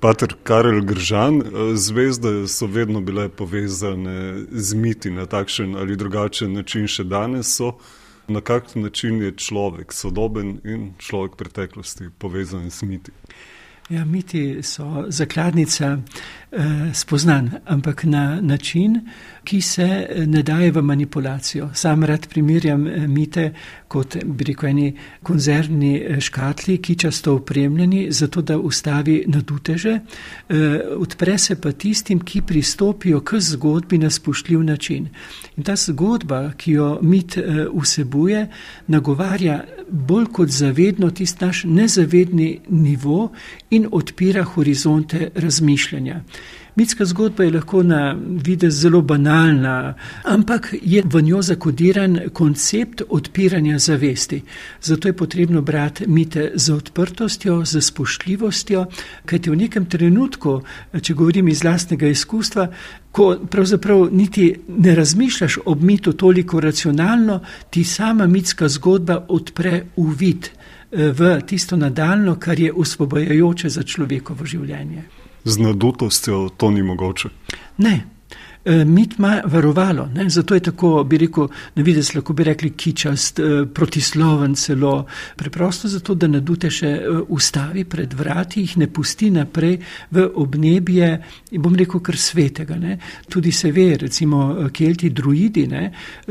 Pater Karel Gržan, zvezde so vedno bile povezane z miti na takšen ali drugačen način, še danes so. Na kak način je človek sodoben in človek preteklosti povezan z miti? Ja, miti so zakladnica eh, spoznan, ampak na način, ki se eh, ne daje v manipulacijo. Sam rad primerjam eh, mite kot bi rekel eni konzervni eh, škatli, ki často opremljeni, zato da ustavi naduteže, odpre se pa tistim, ki pristopijo k zgodbi na spoštljiv način. In ta zgodba, ki jo mit vsebuje, nagovarja bolj kot zavedno tisti naš nezavedni nivo in odpira horizonte razmišljanja. Mitska zgodba je lahko na videz zelo banalna, ampak je v njo zakodiran koncept odpiranja zavesti. Zato je potrebno brati mite z odprtostjo, z spoštljivostjo, kajti v nekem trenutku, če govorim iz lastnega izkustva, ko pravzaprav niti ne razmišljaš ob mitu toliko racionalno, ti sama mitska zgodba odpre uvid v tisto nadaljno, kar je usvobojajoče za človekovo življenje z nadutostjo to ni mogoče. Ne, Eh, mit ima varovalo, ne? zato je tako, bi rekel, na vides lahko bi rekli kičast, eh, protisloven celo, preprosto zato, da nadute še eh, ustavi pred vrati, jih ne pusti naprej v obnebje, bom rekel, kar svetega. Ne? Tudi se ve, recimo, kelti druidi ne?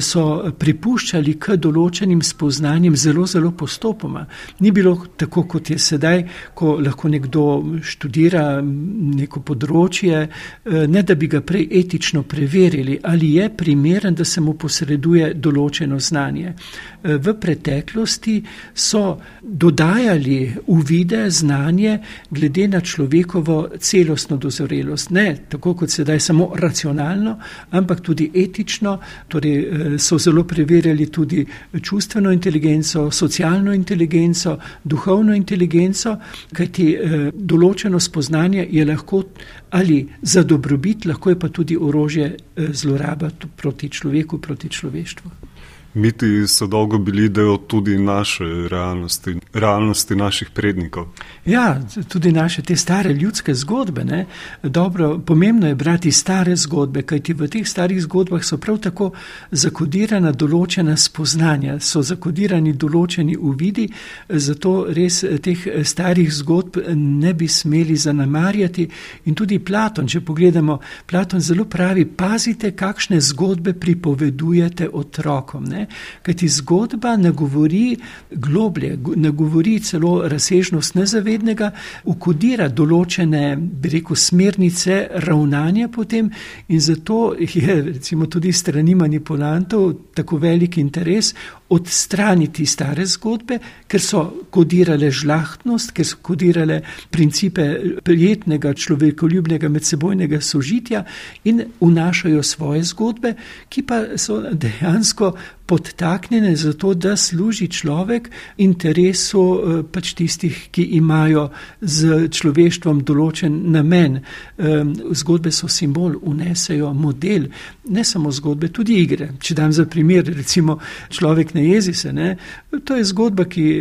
so pripuščali k določenim spoznanjem zelo, zelo postopoma. Ni bilo tako, kot je sedaj, ko lahko nekdo študira neko področje, ne da bi ga prej etično preverili, ali je primeren, da se mu posreduje določeno znanje. V preteklosti so dodajali uvide, znanje glede na človekovo celostno dozorelost. Ne tako kot sedaj samo racionalno, ampak tudi etično, torej eh, so zelo preverjali tudi čustveno inteligenco, socialno inteligenco, duhovno inteligenco, kajti eh, določeno spoznanje je lahko ali za dobrobit, lahko je pa tudi orožje eh, zloraba proti človeku, proti človeštvu. Miti so dolgo bili del tudi naše realnosti, realnosti naših prednikov. Ja, tudi naše te stare ljudske zgodbe. Ne? Dobro, pomembno je brati stare zgodbe, kajti v teh starih zgodbah so prav tako zakodirana določena spoznanja, so zakodirani določeni uvidi, zato res teh starih zgodb ne bi smeli zanemarjati. In tudi Platon, če pogledamo, Platon zelo pravi, pazite, kakšne zgodbe pripovedujete otrokom. Ne? Kajti zgodba ne govori globlje, ne govori celo razsežnost nezavednega, ukodira določene, bi rekel, smernice ravnanja potem in zato je recimo tudi strani manipulantov tako velik interes odstraniti stare zgodbe, ker so kodirale žlahtnost, ker so kodirale principe prijetnega človekoljubnega medsebojnega sožitja in vnašajo svoje zgodbe, ki pa so dejansko podtaknjene zato, da služi človek interesu eh, pač tistih, ki imajo z človeštvom določen namen. Zgodbe so simbol, unesejo model, ne samo zgodbe, tudi igre. Če dam za primer, recimo človek ne jezi se, ne? to je zgodba, ki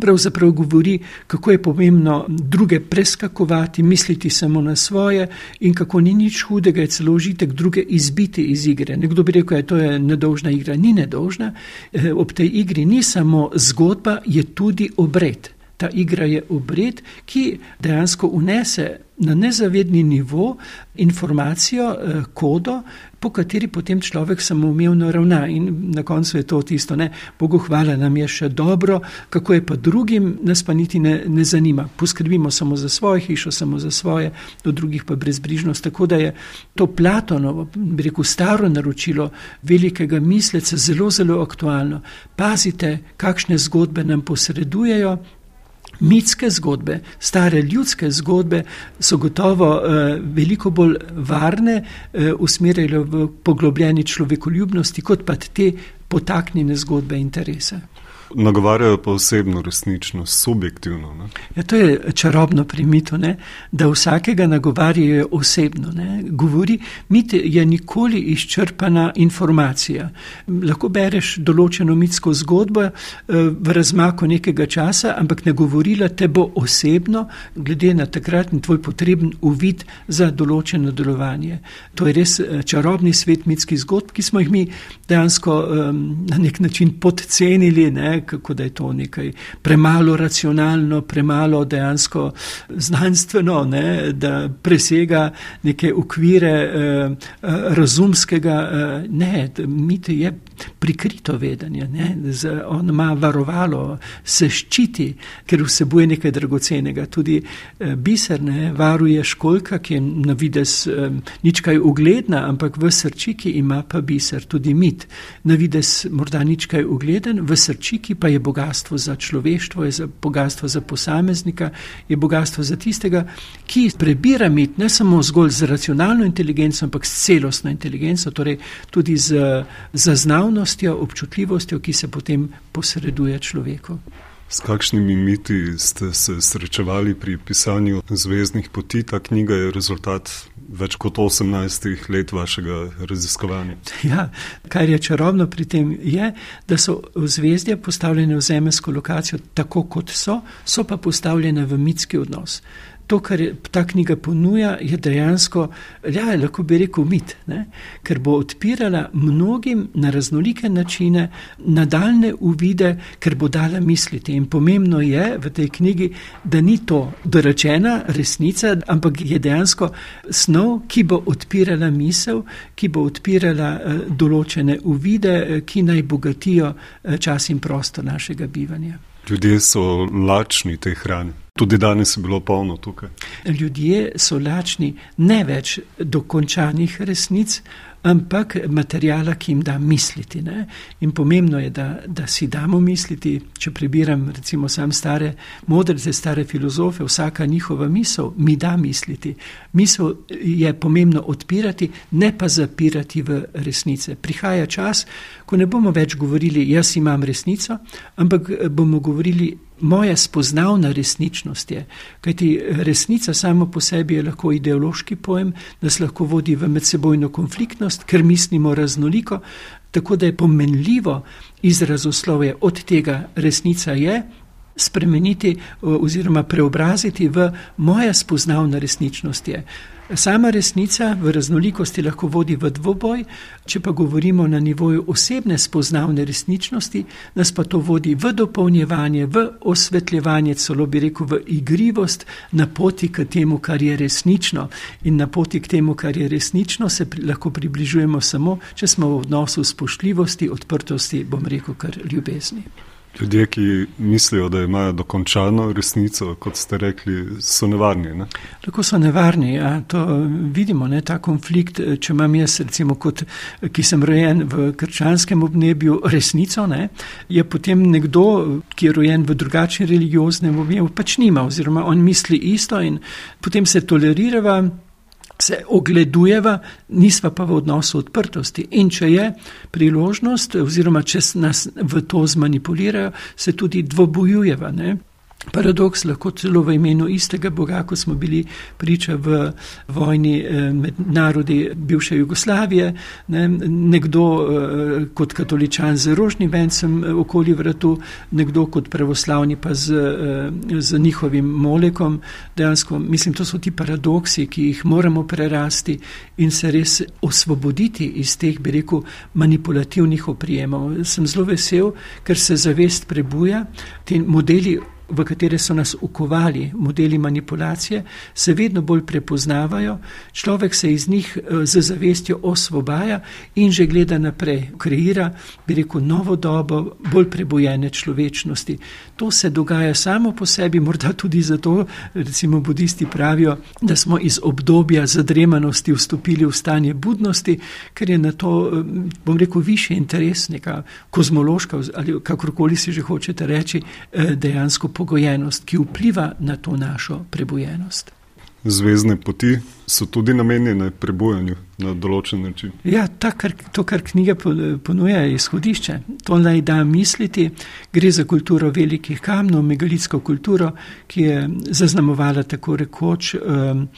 pravzaprav govori, kako je pomembno druge preskakovati, misliti samo na svoje in kako ni nič hudega, je celo užitek druge izbiti iz igre. Nekdo bi rekel, da ja, to je nedolžna igra. Ni nedolžna. Eh, ob tej igri ni samo zgodba, je tudi obred. Ta igra je obred, ki dejansko unese na nezavedni nivo informacijo, eh, kodo, po kateri potem človek samoumevno ravna. In na koncu je to tisto, ne, Bogu hvala, nam je še dobro, kako je pa drugim, nas pa niti ne, ne zanima. Poskrbimo samo za svojo hišo, samo za svoje, do drugih pa brezbrižnost. Tako da je to Platonovo, bi rekel, staro naročilo velikega misleca zelo, zelo aktualno. Pazite, kakšne zgodbe nam posredujejo, mitske zgodbe, stare ljudske zgodbe so gotovo uh, veliko bolj varne, uh, usmerjene v poglobljeni človekoljubnosti, kot pa te potaknjene zgodbe interese. Nagovarjajo pa osebno resničnost, subjektivno. Ja, to je čarobno pri mitu, ne? da vsakega nagovarjajo osebno. Ne? Govori, mit je nikoli izčrpana informacija. Lahko bereš določeno mitsko zgodbo eh, v razmaku nekega časa, ampak nagovorila te bo osebno, glede na takratni tvoj potreben uvid za določeno delovanje. To je res eh, čarobni svet mitskih zgodb, ki smo jih mi dejansko um, na nek način podcenili. Ne? kako da je to nekaj premalo racionalno, premalo dejansko znanstveno, ne, da presega neke ukvire eh, eh razumskega. Eh, ne, miti je prikrito vedenje, ne, z, on ima varovalo, se ščiti, ker vsebuje nekaj dragocenega. Tudi eh, biser ne, varuje školka, ki je na vides eh, nič kaj ugledna, ampak v srčiki ima pa biser, tudi mit. Na vides morda nič kaj ugleden, v srčiki ki pa je bogatstvo za človeštvo, je bogatstvo za posameznika, je bogatstvo za tistega, ki prebira mit ne samo zgolj z racionalno inteligenco, ampak s celostno inteligenco, torej tudi z zaznavnostjo, občutljivostjo, ki se potem posreduje človeku. S kakšnimi miti ste se srečevali pri pisanju Zvezdnih poti? Ta knjiga je rezultat več kot 18 let vašega raziskovanja. Ja, kar je čarobno pri tem, je, da so zvezdje postavljene v zemeljsko lokacijo tako, kot so, so pa postavljene v mitski odnos to, kar ta knjiga ponuja, je dejansko, ja, lahko bi rekel, mit, ne? ker bo odpirala mnogim na raznolike načine nadaljne uvide, ker bo dala misliti. In pomembno je v tej knjigi, da ni to dorečena resnica, ampak je dejansko snov, ki bo odpirala misel, ki bo odpirala uh, določene uvide, uh, ki naj bogatijo uh, čas in prostor našega bivanja. Ljudje so lačni te hrane. Tudi danes je bilo polno tukaj. Ljudje so lačni ne več dokončanih resnic, ampak materijala, ki jim da misliti. Ne? In pomembno je, da, da si damo misliti, če prebiram recimo sam stare modrce, stare filozofe, vsaka njihova misel mi da misliti. Misel je pomembno odpirati, ne pa zapirati v resnice. Prihaja čas, ko ne bomo več govorili, jaz imam resnico, ampak bomo govorili, moja spoznavna resničnost je. Kajti resnica samo po sebi je lahko ideološki pojem, nas lahko vodi v medsebojno konfliktnost, ker mislimo raznoliko, tako da je pomenljivo izrazoslovje od tega resnica je. Spremeniti oziroma preobraziti v moja spoznavna resničnost je. Sama resnica v raznolikosti lahko vodi v dvoboj, če pa govorimo na nivoju osebne spoznavne resničnosti, nas pa to vodi v dopolnjevanje, v osvetljevanje, celo bi rekel v igrivost na poti k temu, kar je resnično. In na poti k temu, kar je resnično, se pri, lahko približujemo samo, če smo v odnosu spoštljivosti, odprtosti, bom rekel, kar ljubezni. Ljudje, ki mislijo, da imajo dokončano resnico, kot ste rekli, so nevarni. Ne? Tako so nevarni. Ja. To vidimo, ne, ta konflikt. Če imam jaz, recimo, kot, ki sem rojen v krščanskem obnebju, resnico, ne, je potem nekdo, ki je rojen v drugačnem religioznem obnebju, pač nima, oziroma on misli isto in potem se tolerirava se ogledujeva, nisva pa v odnosu odprtosti. In če je priložnost, oziroma če nas v to zmanipulirajo, se tudi dvobojujeva. Ne? Paradoks lahko celo v imenu istega Boga, ko smo bili priča v vojni eh, med narodi bivše Jugoslavije, ne, nekdo eh, kot katoličan z rožnim vencem eh, okoli vratu, nekdo kot pravoslavni pa z, z njihovim molekom. Dejansko, mislim, to so ti paradoksi, ki jih moramo prerasti in se res osvoboditi iz teh, bi rekel, manipulativnih oprijemov. Sem zelo vesel, ker se zavest prebuja, ti modeli v katere so nas ukovali modeli manipulacije, se vedno bolj prepoznavajo, človek se iz njih eh, z zavestjo osvobaja in že gleda naprej, kreira, bi rekel, novo dobo, bolj prebojene človečnosti. To se dogaja samo po sebi, morda tudi zato, recimo, budisti pravijo, da smo iz obdobja zadremanosti vstopili v stanje budnosti, ker je na to, eh, bom rekel, više interes, neka kozmološka ali kakorkoli si že hočete reči, eh, dejansko pogojenost, ki vpliva na to našo prebojenost. Zvezdne poti so tudi namenjene prebojanju na določen način. Ja, ta, kar, to, kar knjiga ponuja, je izhodišče. To naj da misliti. Gre za kulturo velikih kamnov, megalitsko kulturo, ki je zaznamovala tako rekoč. Um,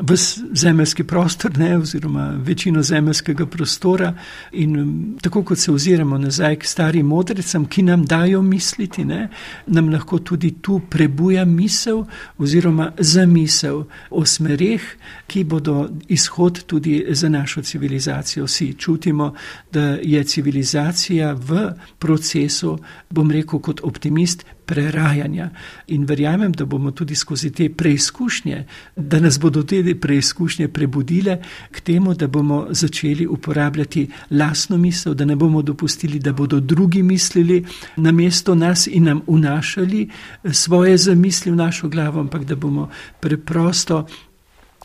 v zemeljski prostor, ne, oziroma večino zemeljskega prostora. In um, tako kot se oziramo nazaj k starim modrecam, ki nam dajo misliti, ne, nam lahko tudi tu prebuja misel oziroma zamisel o smereh, ki bodo izhod tudi za našo civilizacijo. Vsi čutimo, da je civilizacija v procesu, bom rekel kot optimist, prerajanja. In verjamem, da bomo tudi skozi te preizkušnje, da nas bodo te preizkušnje prebudile k temu, da bomo začeli uporabljati lasno misel, da ne bomo dopustili, da bodo drugi mislili na mesto nas in nam unašali svoje zamisli v našo glavo, ampak da bomo preprosto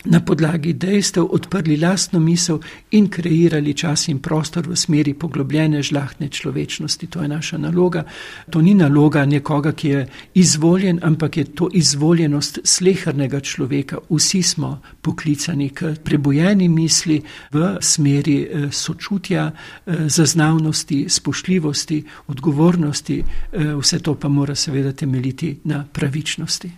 na podlagi dejstev odprli lastno misel in kreirali čas in prostor v smeri poglobljene žlahtne človečnosti. To je naša naloga. To ni naloga nekoga, ki je izvoljen, ampak je to izvoljenost slehrnega človeka. Vsi smo poklicani k prebojeni misli v smeri eh, sočutja, eh, zaznavnosti, spoštljivosti, odgovornosti. Eh, vse to pa mora seveda temeljiti na pravičnosti.